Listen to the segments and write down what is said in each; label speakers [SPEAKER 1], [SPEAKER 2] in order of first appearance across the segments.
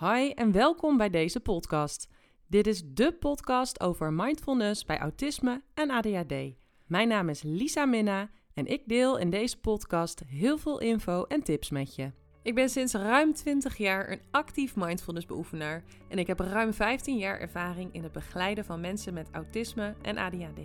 [SPEAKER 1] Hi en welkom bij deze podcast. Dit is de podcast over mindfulness bij autisme en ADHD. Mijn naam is Lisa Minna en ik deel in deze podcast heel veel info en tips met je. Ik ben sinds ruim 20 jaar een actief mindfulness beoefenaar en ik heb ruim 15 jaar ervaring in het begeleiden van mensen met autisme en ADHD.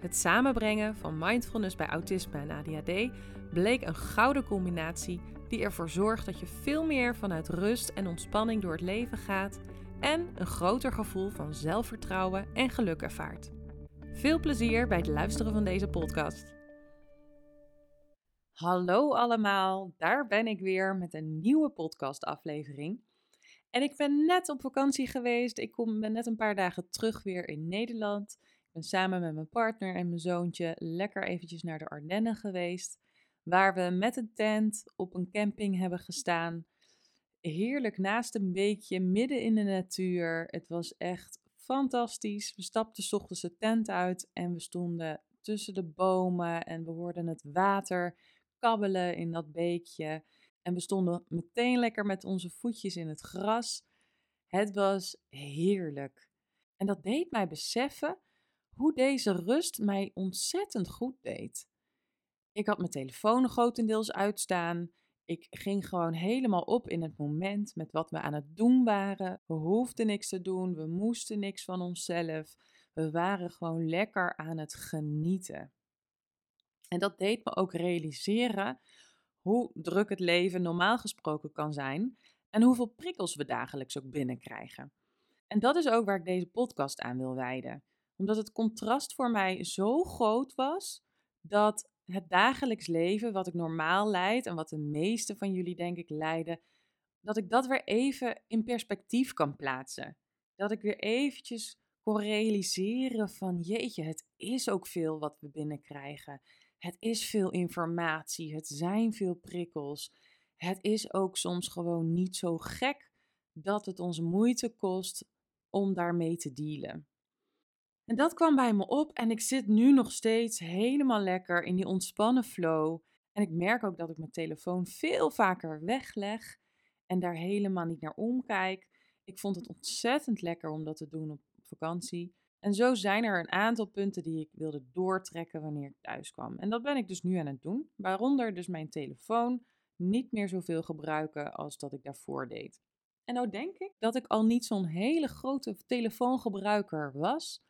[SPEAKER 1] Het samenbrengen van mindfulness bij autisme en ADHD bleek een gouden combinatie die ervoor zorgt dat je veel meer vanuit rust en ontspanning door het leven gaat en een groter gevoel van zelfvertrouwen en geluk ervaart. Veel plezier bij het luisteren van deze podcast. Hallo allemaal, daar ben ik weer met een nieuwe podcastaflevering. En ik ben net op vakantie geweest. Ik kom, ben net een paar dagen terug weer in Nederland. Ik ben samen met mijn partner en mijn zoontje lekker eventjes naar de Ardennen geweest waar we met een tent op een camping hebben gestaan. Heerlijk naast een beekje, midden in de natuur. Het was echt fantastisch. We stapten s ochtends de tent uit en we stonden tussen de bomen en we hoorden het water kabbelen in dat beekje. En we stonden meteen lekker met onze voetjes in het gras. Het was heerlijk. En dat deed mij beseffen hoe deze rust mij ontzettend goed deed. Ik had mijn telefoon grotendeels uitstaan. Ik ging gewoon helemaal op in het moment met wat we aan het doen waren. We hoefden niks te doen, we moesten niks van onszelf. We waren gewoon lekker aan het genieten. En dat deed me ook realiseren hoe druk het leven normaal gesproken kan zijn en hoeveel prikkels we dagelijks ook binnenkrijgen. En dat is ook waar ik deze podcast aan wil wijden. Omdat het contrast voor mij zo groot was dat het dagelijks leven, wat ik normaal leid en wat de meeste van jullie denk ik leiden, dat ik dat weer even in perspectief kan plaatsen. Dat ik weer eventjes kon realiseren van jeetje, het is ook veel wat we binnenkrijgen. Het is veel informatie, het zijn veel prikkels. Het is ook soms gewoon niet zo gek dat het ons moeite kost om daarmee te dealen. En dat kwam bij me op en ik zit nu nog steeds helemaal lekker in die ontspannen flow. En ik merk ook dat ik mijn telefoon veel vaker wegleg en daar helemaal niet naar omkijk. Ik vond het ontzettend lekker om dat te doen op vakantie. En zo zijn er een aantal punten die ik wilde doortrekken wanneer ik thuis kwam. En dat ben ik dus nu aan het doen. Waaronder dus mijn telefoon niet meer zoveel gebruiken als dat ik daarvoor deed. En nou denk ik dat ik al niet zo'n hele grote telefoongebruiker was.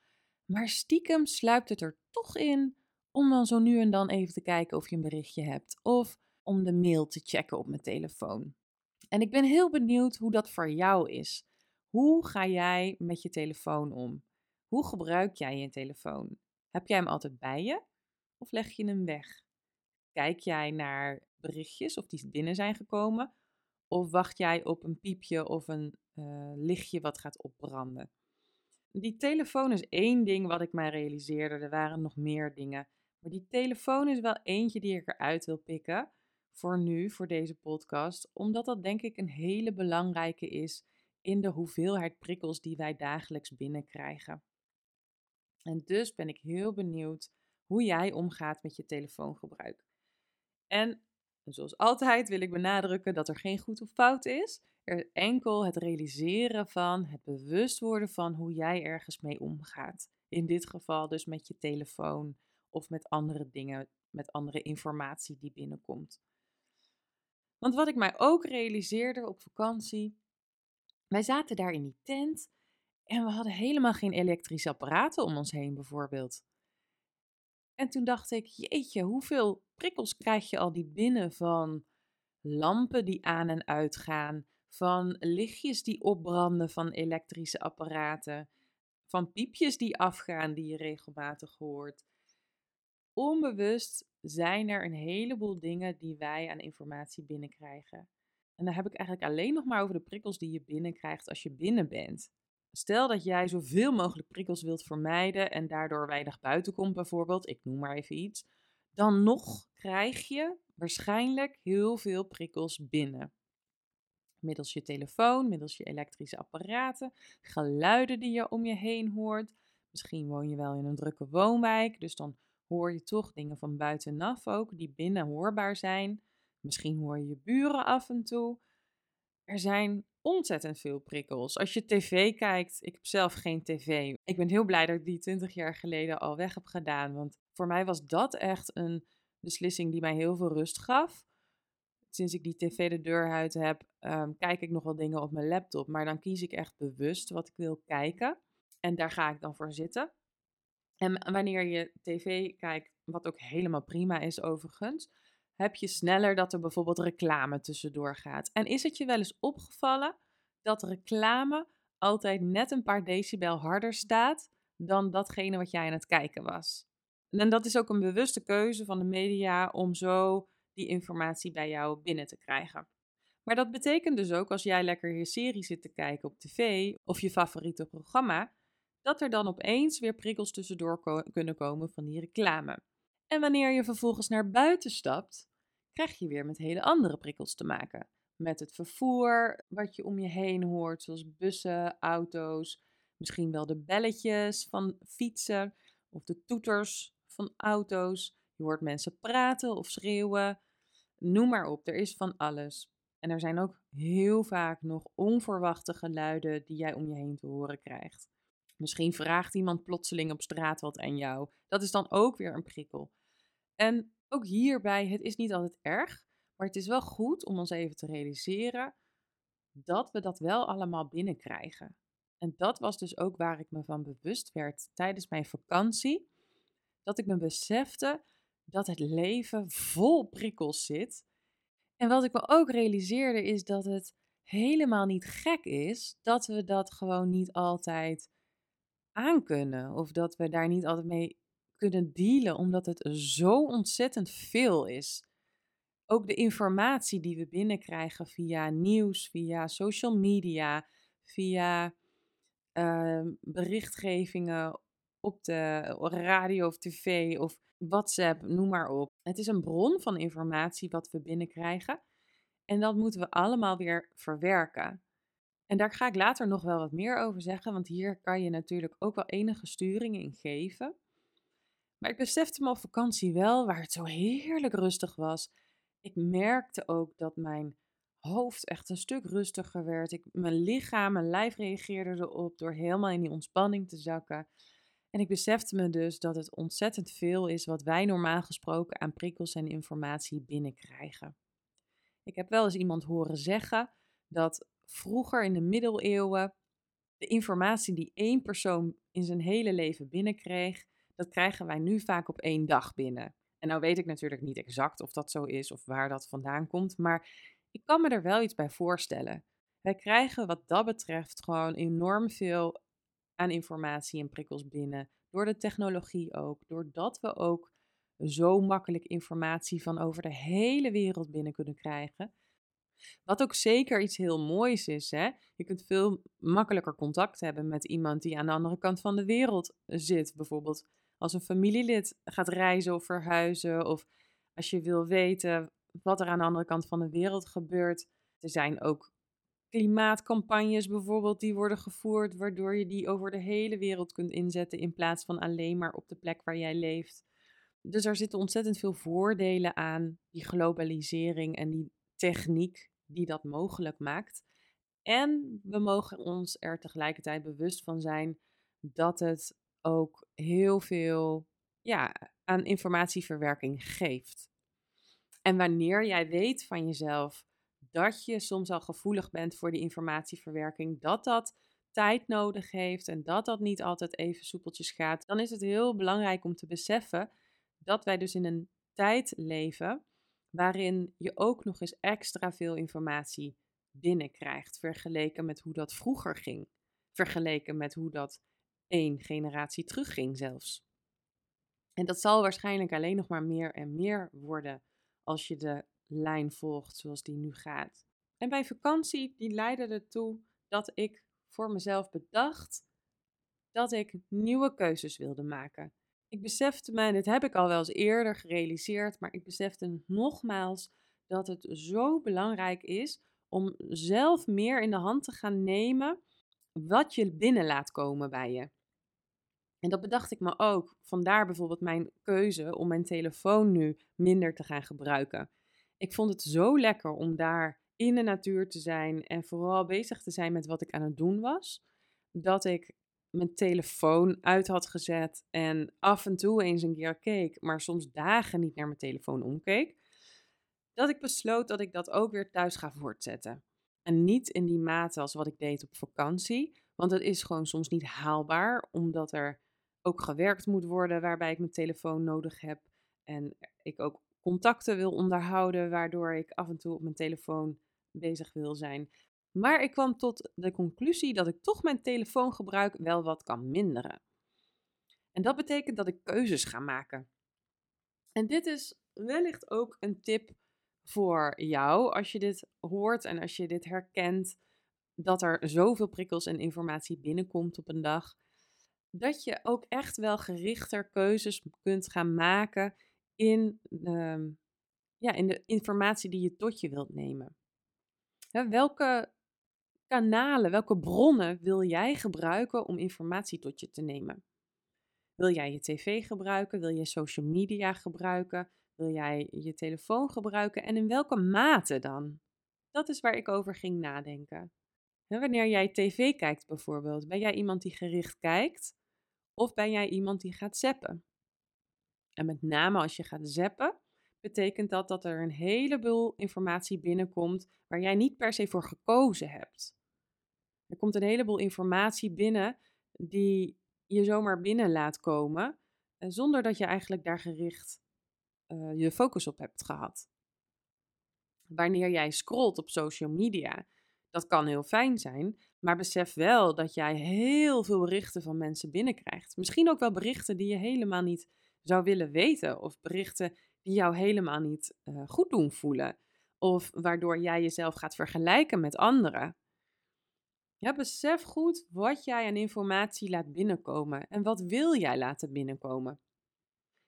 [SPEAKER 1] Maar stiekem sluipt het er toch in om dan zo nu en dan even te kijken of je een berichtje hebt. Of om de mail te checken op mijn telefoon. En ik ben heel benieuwd hoe dat voor jou is. Hoe ga jij met je telefoon om? Hoe gebruik jij je telefoon? Heb jij hem altijd bij je of leg je hem weg? Kijk jij naar berichtjes of die binnen zijn gekomen? Of wacht jij op een piepje of een uh, lichtje wat gaat opbranden? Die telefoon is één ding wat ik mij realiseerde. Er waren nog meer dingen. Maar die telefoon is wel eentje die ik eruit wil pikken. Voor nu, voor deze podcast. Omdat dat denk ik een hele belangrijke is in de hoeveelheid prikkels die wij dagelijks binnenkrijgen. En dus ben ik heel benieuwd hoe jij omgaat met je telefoongebruik. En zoals altijd wil ik benadrukken dat er geen goed of fout is. Er enkel het realiseren van, het bewust worden van hoe jij ergens mee omgaat. In dit geval dus met je telefoon of met andere dingen, met andere informatie die binnenkomt. Want wat ik mij ook realiseerde op vakantie, wij zaten daar in die tent en we hadden helemaal geen elektrische apparaten om ons heen bijvoorbeeld. En toen dacht ik, jeetje, hoeveel prikkels krijg je al die binnen van lampen die aan en uitgaan, van lichtjes die opbranden van elektrische apparaten, van piepjes die afgaan die je regelmatig hoort. Onbewust zijn er een heleboel dingen die wij aan informatie binnenkrijgen. En dan heb ik eigenlijk alleen nog maar over de prikkels die je binnenkrijgt als je binnen bent. Stel dat jij zoveel mogelijk prikkels wilt vermijden en daardoor weinig buiten komt, bijvoorbeeld, ik noem maar even iets, dan nog krijg je waarschijnlijk heel veel prikkels binnen. Middels je telefoon, middels je elektrische apparaten, geluiden die je om je heen hoort. Misschien woon je wel in een drukke woonwijk, dus dan hoor je toch dingen van buitenaf ook die binnen hoorbaar zijn. Misschien hoor je je buren af en toe. Er zijn ontzettend veel prikkels. Als je tv kijkt, ik heb zelf geen tv. Ik ben heel blij dat ik die 20 jaar geleden al weg heb gedaan. Want voor mij was dat echt een beslissing die mij heel veel rust gaf. Sinds ik die tv de deur uit heb, ehm, kijk ik nog wel dingen op mijn laptop. Maar dan kies ik echt bewust wat ik wil kijken. En daar ga ik dan voor zitten. En wanneer je tv kijkt, wat ook helemaal prima is overigens, heb je sneller dat er bijvoorbeeld reclame tussendoor gaat. En is het je wel eens opgevallen dat reclame altijd net een paar decibel harder staat dan datgene wat jij aan het kijken was? En dat is ook een bewuste keuze van de media om zo die informatie bij jou binnen te krijgen. Maar dat betekent dus ook als jij lekker je serie zit te kijken op tv of je favoriete programma, dat er dan opeens weer prikkels tussendoor kunnen komen van die reclame. En wanneer je vervolgens naar buiten stapt, krijg je weer met hele andere prikkels te maken. Met het vervoer wat je om je heen hoort, zoals bussen, auto's, misschien wel de belletjes van fietsen of de toeters van auto's. Je hoort mensen praten of schreeuwen. Noem maar op, er is van alles. En er zijn ook heel vaak nog onverwachte geluiden die jij om je heen te horen krijgt. Misschien vraagt iemand plotseling op straat wat aan jou. Dat is dan ook weer een prikkel. En ook hierbij, het is niet altijd erg, maar het is wel goed om ons even te realiseren dat we dat wel allemaal binnenkrijgen. En dat was dus ook waar ik me van bewust werd tijdens mijn vakantie. Dat ik me besefte dat het leven vol prikkels zit. En wat ik me ook realiseerde is dat het helemaal niet gek is dat we dat gewoon niet altijd aankunnen. Of dat we daar niet altijd mee kunnen dealen, omdat het zo ontzettend veel is. Ook de informatie die we binnenkrijgen via nieuws, via social media, via uh, berichtgevingen op de radio of tv of WhatsApp, noem maar op. Het is een bron van informatie wat we binnenkrijgen. En dat moeten we allemaal weer verwerken. En daar ga ik later nog wel wat meer over zeggen, want hier kan je natuurlijk ook wel enige sturing in geven. Maar ik besefte me op vakantie wel, waar het zo heerlijk rustig was. Ik merkte ook dat mijn hoofd echt een stuk rustiger werd. Ik, mijn lichaam, mijn lijf reageerde erop door helemaal in die ontspanning te zakken. En ik besefte me dus dat het ontzettend veel is wat wij normaal gesproken aan prikkels en informatie binnenkrijgen. Ik heb wel eens iemand horen zeggen dat vroeger in de middeleeuwen de informatie die één persoon in zijn hele leven binnenkreeg, dat krijgen wij nu vaak op één dag binnen. En nou weet ik natuurlijk niet exact of dat zo is of waar dat vandaan komt, maar ik kan me er wel iets bij voorstellen. Wij krijgen wat dat betreft gewoon enorm veel aan informatie en prikkels binnen. Door de technologie ook. Doordat we ook zo makkelijk informatie van over de hele wereld binnen kunnen krijgen. Wat ook zeker iets heel moois is. Hè? Je kunt veel makkelijker contact hebben met iemand die aan de andere kant van de wereld zit. Bijvoorbeeld als een familielid gaat reizen of verhuizen. Of als je wil weten wat er aan de andere kant van de wereld gebeurt. Er zijn ook klimaatcampagnes bijvoorbeeld die worden gevoerd, waardoor je die over de hele wereld kunt inzetten in plaats van alleen maar op de plek waar jij leeft. Dus er zitten ontzettend veel voordelen aan die globalisering en die techniek die dat mogelijk maakt. En we mogen ons er tegelijkertijd bewust van zijn dat het ook heel veel ja, aan informatieverwerking geeft. En wanneer jij weet van jezelf dat je soms al gevoelig bent voor die informatieverwerking, dat dat tijd nodig heeft en dat dat niet altijd even soepeltjes gaat, dan is het heel belangrijk om te beseffen dat wij dus in een tijd leven waarin je ook nog eens extra veel informatie binnenkrijgt, vergeleken met hoe dat vroeger ging, vergeleken met hoe dat één generatie terugging zelfs. En dat zal waarschijnlijk alleen nog maar meer en meer worden als je de lijn volgt zoals die nu gaat. En bij vakantie, die leidde ertoe dat ik voor mezelf bedacht dat ik nieuwe keuzes wilde maken. Ik besefte en dit heb ik al wel eens eerder gerealiseerd, maar ik besefte nogmaals dat het zo belangrijk is om zelf meer in de hand te gaan nemen wat je binnen laat komen bij je. En dat bedacht ik me ook. Vandaar bijvoorbeeld mijn keuze om mijn telefoon nu minder te gaan gebruiken. Ik vond het zo lekker om daar in de natuur te zijn en vooral bezig te zijn met wat ik aan het doen was, dat ik mijn telefoon uit had gezet en af en toe eens een keer keek, maar soms dagen niet naar mijn telefoon omkeek, dat ik besloot dat ik dat ook weer thuis ga voortzetten. En niet in die mate als wat ik deed op vakantie, want het is gewoon soms niet haalbaar, omdat er ook gewerkt moet worden waarbij ik mijn telefoon nodig heb. En ik ook contacten wil onderhouden, waardoor ik af en toe op mijn telefoon bezig wil zijn. Maar ik kwam tot de conclusie dat ik toch mijn telefoongebruik wel wat kan minderen. En dat betekent dat ik keuzes ga maken. En dit is wellicht ook een tip voor jou als je dit hoort en als je dit herkent, dat er zoveel prikkels en informatie binnenkomt op een dag, dat je ook echt wel gerichter keuzes kunt gaan maken in, de, ja, in de informatie die je tot je wilt nemen. welke kanalen, welke bronnen wil jij gebruiken om informatie tot je te nemen? Wil jij je tv gebruiken? Wil je social media gebruiken? Wil jij je telefoon gebruiken en in welke mate dan? Dat is waar ik over ging nadenken. wanneer jij tv kijkt bijvoorbeeld, ben jij iemand die gericht kijkt of ben jij iemand die gaat zappen? En met name als je gaat zappen, betekent dat dat er een heleboel informatie binnenkomt waar jij niet per se voor gekozen hebt. Er komt een heleboel informatie binnen die je zomaar binnen laat komen, eh, zonder dat je eigenlijk daar gericht uh, je focus op hebt gehad. Wanneer jij scrolt op social media, dat kan heel fijn zijn, maar besef wel dat jij heel veel berichten van mensen binnenkrijgt. Misschien ook wel berichten die je helemaal niet zou willen weten, of berichten die jou helemaal niet uh, goed doen voelen, of waardoor jij jezelf gaat vergelijken met anderen. Ja, besef goed wat jij aan informatie laat binnenkomen en wat wil jij laten binnenkomen.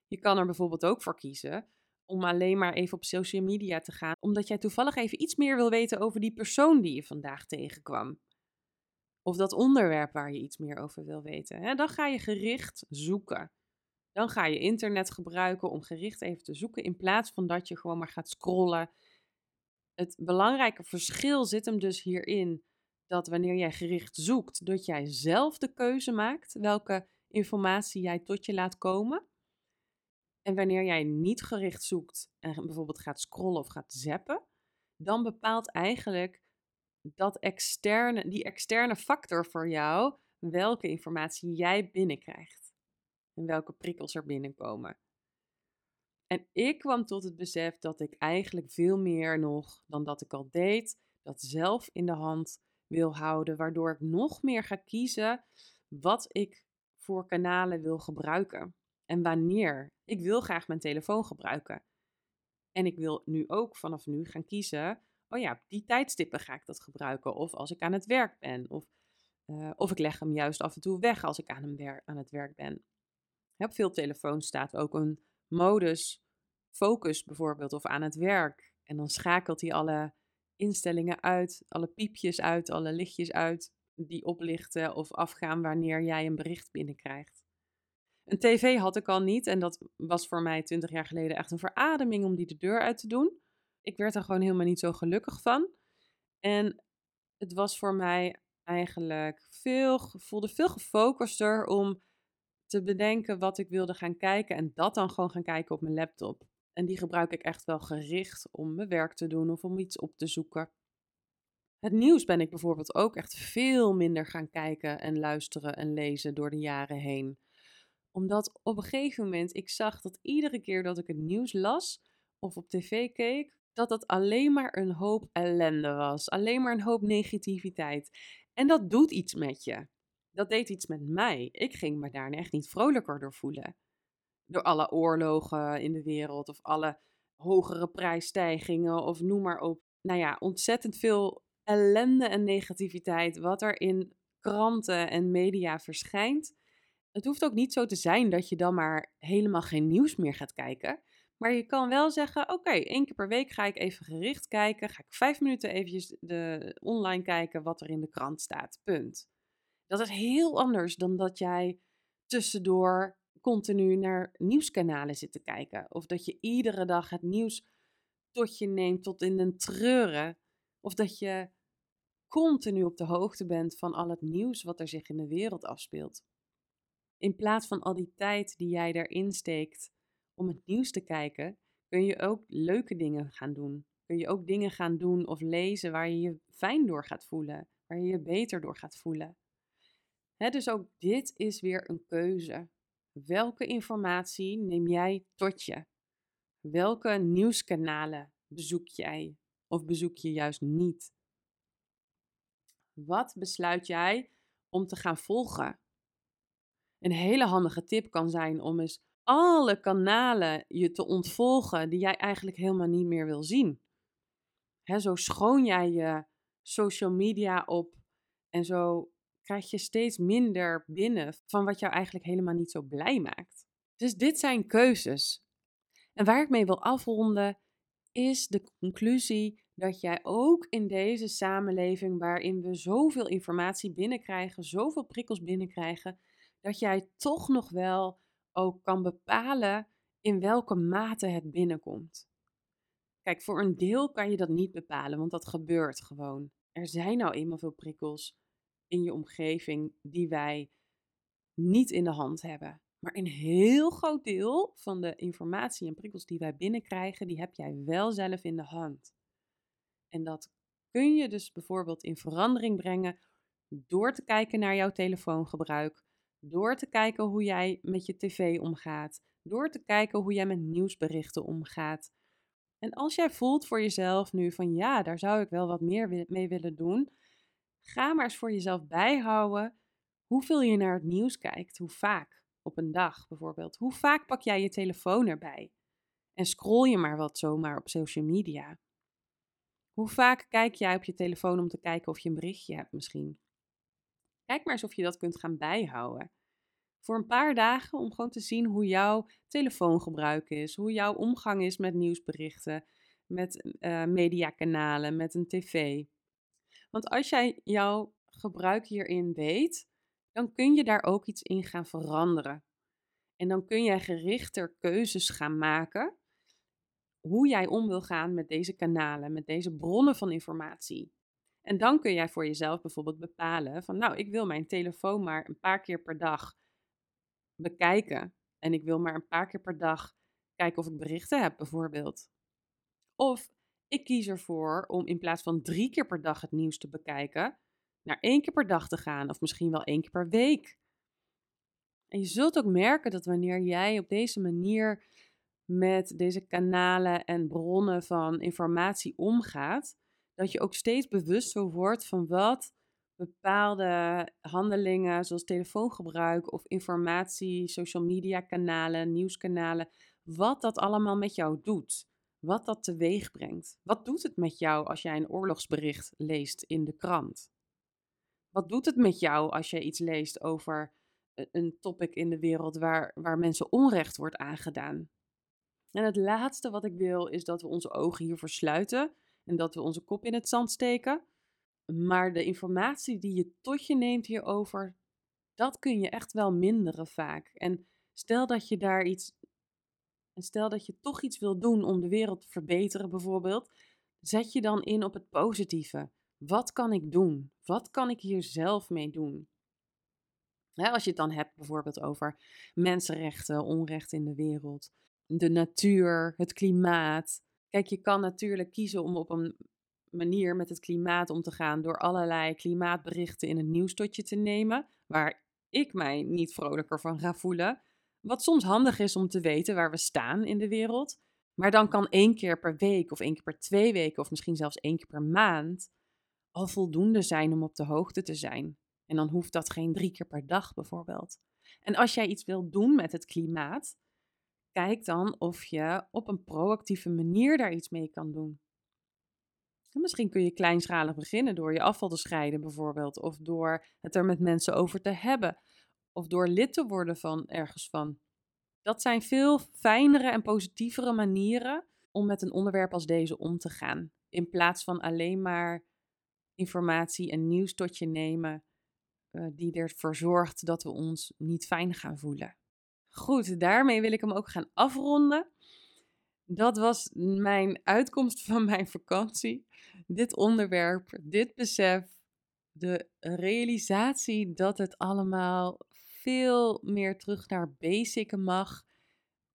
[SPEAKER 1] Je kan er bijvoorbeeld ook voor kiezen om alleen maar even op social media te gaan, omdat jij toevallig even iets meer wil weten over die persoon die je vandaag tegenkwam. Of dat onderwerp waar je iets meer over wil weten. Dan ga je gericht zoeken. Dan ga je internet gebruiken om gericht even te zoeken, in plaats van dat je gewoon maar gaat scrollen. Het belangrijke verschil zit hem dus hierin dat wanneer jij gericht zoekt, dat jij zelf de keuze maakt welke informatie jij tot je laat komen. En wanneer jij niet gericht zoekt en bijvoorbeeld gaat scrollen of gaat zappen, dan bepaalt eigenlijk dat externe, die externe factor voor jou welke informatie jij binnenkrijgt. En welke prikkels er binnenkomen. En ik kwam tot het besef dat ik eigenlijk veel meer nog dan dat ik al deed, dat zelf in de hand wil houden, waardoor ik nog meer ga kiezen wat ik voor kanalen wil gebruiken en wanneer. Ik wil graag mijn telefoon gebruiken. En ik wil nu ook vanaf nu gaan kiezen. Oh ja, op die tijdstippen ga ik dat gebruiken. Of als ik aan het werk ben. Of, uh, of ik leg hem juist af en toe weg als ik aan, hem aan het werk ben. Op veel telefoons staat ook een modus focus bijvoorbeeld. Of aan het werk. En dan schakelt hij alle instellingen uit. Alle piepjes uit. Alle lichtjes uit. Die oplichten of afgaan wanneer jij een bericht binnenkrijgt. Een tv had ik al niet en dat was voor mij twintig jaar geleden echt een verademing om die de deur uit te doen. Ik werd er gewoon helemaal niet zo gelukkig van. En het was voor mij eigenlijk veel, voelde veel gefocuster om te bedenken wat ik wilde gaan kijken en dat dan gewoon gaan kijken op mijn laptop. En die gebruik ik echt wel gericht om mijn werk te doen of om iets op te zoeken. Het nieuws ben ik bijvoorbeeld ook echt veel minder gaan kijken en luisteren en lezen door de jaren heen omdat op een gegeven moment ik zag dat iedere keer dat ik het nieuws las of op tv keek, dat dat alleen maar een hoop ellende was. Alleen maar een hoop negativiteit. En dat doet iets met je. Dat deed iets met mij. Ik ging me daar echt niet vrolijker door voelen. Door alle oorlogen in de wereld of alle hogere prijsstijgingen of noem maar op. Nou ja, ontzettend veel ellende en negativiteit wat er in kranten en media verschijnt. Het hoeft ook niet zo te zijn dat je dan maar helemaal geen nieuws meer gaat kijken. Maar je kan wel zeggen: oké, één keer per week ga ik even gericht kijken. Ga ik vijf minuten eventjes de, online kijken wat er in de krant staat. Punt. Dat is heel anders dan dat jij tussendoor continu naar nieuwskanalen zit te kijken. Of dat je iedere dag het nieuws tot je neemt tot in den treuren. Of dat je continu op de hoogte bent van al het nieuws wat er zich in de wereld afspeelt. In plaats van al die tijd die jij erin steekt om het nieuws te kijken, kun je ook leuke dingen gaan doen. Kun je ook dingen gaan doen of lezen waar je je fijn door gaat voelen, waar je je beter door gaat voelen. dus ook dit is weer een keuze. Welke informatie neem jij tot je? Welke nieuwskanalen bezoek jij of bezoek je juist niet? Wat besluit jij om te gaan volgen? Een hele handige tip kan zijn om eens alle kanalen je te ontvolgen die jij eigenlijk helemaal niet meer wil zien. zo schoon jij je social media op en zo krijg je steeds minder binnen van wat jou eigenlijk helemaal niet zo blij maakt. Dus dit zijn keuzes. En waar ik mee wil afronden is de conclusie dat jij ook in deze samenleving waarin we zoveel informatie binnenkrijgen, zoveel prikkels binnenkrijgen, dat jij toch nog wel ook kan bepalen in welke mate het binnenkomt. Kijk, voor een deel kan je dat niet bepalen, want dat gebeurt gewoon. Er zijn nou eenmaal veel prikkels in je omgeving die wij niet in de hand hebben. Maar een heel groot deel van de informatie en prikkels die wij binnenkrijgen, die heb jij wel zelf in de hand. En dat kun je dus bijvoorbeeld in verandering brengen door te kijken naar jouw telefoongebruik, door te kijken hoe jij met je tv omgaat, door te kijken hoe jij met nieuwsberichten omgaat. En als jij voelt voor jezelf nu van ja, daar zou ik wel wat meer mee willen doen, ga maar eens voor jezelf bijhouden hoeveel je naar het nieuws kijkt, hoe vaak op een dag bijvoorbeeld. Hoe vaak pak jij je telefoon erbij? En scroll je maar wat zomaar op social media? Hoe vaak kijk jij op je telefoon om te kijken of je een berichtje hebt misschien? Kijk maar eens of je dat kunt gaan bijhouden. Voor een paar dagen om gewoon te zien hoe jouw telefoongebruik is, hoe jouw omgang is met nieuwsberichten, met uh, mediakanalen, met een tv. Want als jij jouw gebruik hierin weet, dan kun je daar ook iets in gaan veranderen. En dan kun jij gerichter keuzes gaan maken hoe jij om wil gaan met deze kanalen, met deze bronnen van informatie. En dan kun jij voor jezelf bijvoorbeeld bepalen van nou, ik wil mijn telefoon maar een paar keer per dag bekijken. En ik wil maar een paar keer per dag kijken of ik berichten heb bijvoorbeeld. Of ik kies ervoor om in plaats van drie keer per dag het nieuws te bekijken, naar één keer per dag te gaan of misschien wel één keer per week. En je zult ook merken dat wanneer jij op deze manier met deze kanalen en bronnen van informatie omgaat, dat je ook steeds bewuster wordt van wat bepaalde handelingen, zoals telefoongebruik of informatie, social media kanalen, nieuwskanalen, wat dat allemaal met jou doet. Wat dat teweeg brengt. Wat doet het met jou als jij een oorlogsbericht leest in de krant? Wat doet het met jou als je iets leest over een topic in de wereld waar, waar mensen onrecht wordt aangedaan? En het laatste wat ik wil is dat we onze ogen hiervoor sluiten en dat we onze kop in het zand steken. Maar de informatie die je tot je neemt hierover, dat kun je echt wel minderen vaak. En stel dat je daar iets. En stel dat je toch iets wil doen om de wereld te verbeteren, bijvoorbeeld. Zet je dan in op het positieve. Wat kan ik doen? Wat kan ik hier zelf mee doen? als je het dan hebt bijvoorbeeld over mensenrechten, onrecht in de wereld, de natuur, het klimaat. Kijk, je kan natuurlijk kiezen om op een manier met het klimaat om te gaan door allerlei klimaatberichten in het nieuws tot je te nemen, waar ik mij niet vrolijker van ga voelen. Wat soms handig is om te weten waar we staan in de wereld. Maar dan kan één keer per week of één keer per twee weken of misschien zelfs één keer per maand al voldoende zijn om op de hoogte te zijn. En dan hoeft dat geen drie keer per dag bijvoorbeeld. En als jij iets wilt doen met het klimaat, kijk dan of je op een proactieve manier daar iets mee kan doen. misschien kun je kleinschalig beginnen door je afval te scheiden bijvoorbeeld, of door het er met mensen over te hebben, of door lid te worden van ergens van. Dat zijn veel fijnere en positievere manieren om met een onderwerp als deze om te gaan. In plaats van alleen maar informatie en nieuws tot je nemen uh, die ervoor zorgt dat we ons niet fijn gaan voelen. Goed, daarmee wil ik hem ook gaan afronden. dat was mijn uitkomst van mijn vakantie. Dit onderwerp, dit besef, de realisatie dat het allemaal veel meer terug naar basic mag.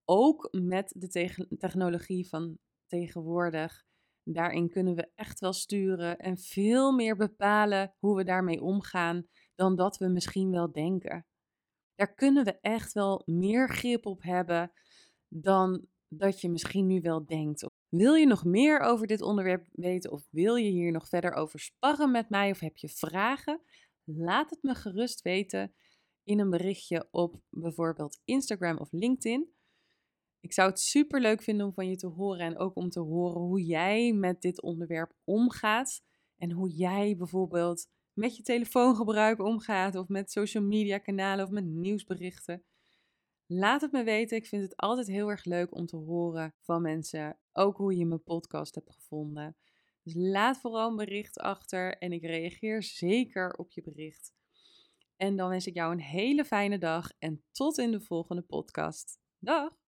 [SPEAKER 1] Ook met de technologie van tegenwoordig. Daarin kunnen we echt wel sturen en veel meer bepalen hoe we daarmee omgaan dan dat we misschien wel denken. Daar kunnen we echt wel meer grip op hebben dan dat je misschien nu wel denkt. Wil je nog meer over dit onderwerp weten of wil je hier nog verder over sparren met mij of heb je vragen? Laat het me gerust weten in een berichtje op bijvoorbeeld Instagram of LinkedIn. Ik zou het super leuk vinden om van je te horen en ook om te horen hoe jij met dit onderwerp omgaat en hoe jij bijvoorbeeld met je telefoongebruik omgaat of met social media kanalen of met nieuwsberichten. Laat het me weten. Ik vind het altijd heel erg leuk om te horen van mensen. Ook hoe je mijn podcast hebt gevonden. Dus laat vooral een bericht achter en ik reageer zeker op je bericht. En dan wens ik jou een hele fijne dag en tot in de volgende podcast. Dag!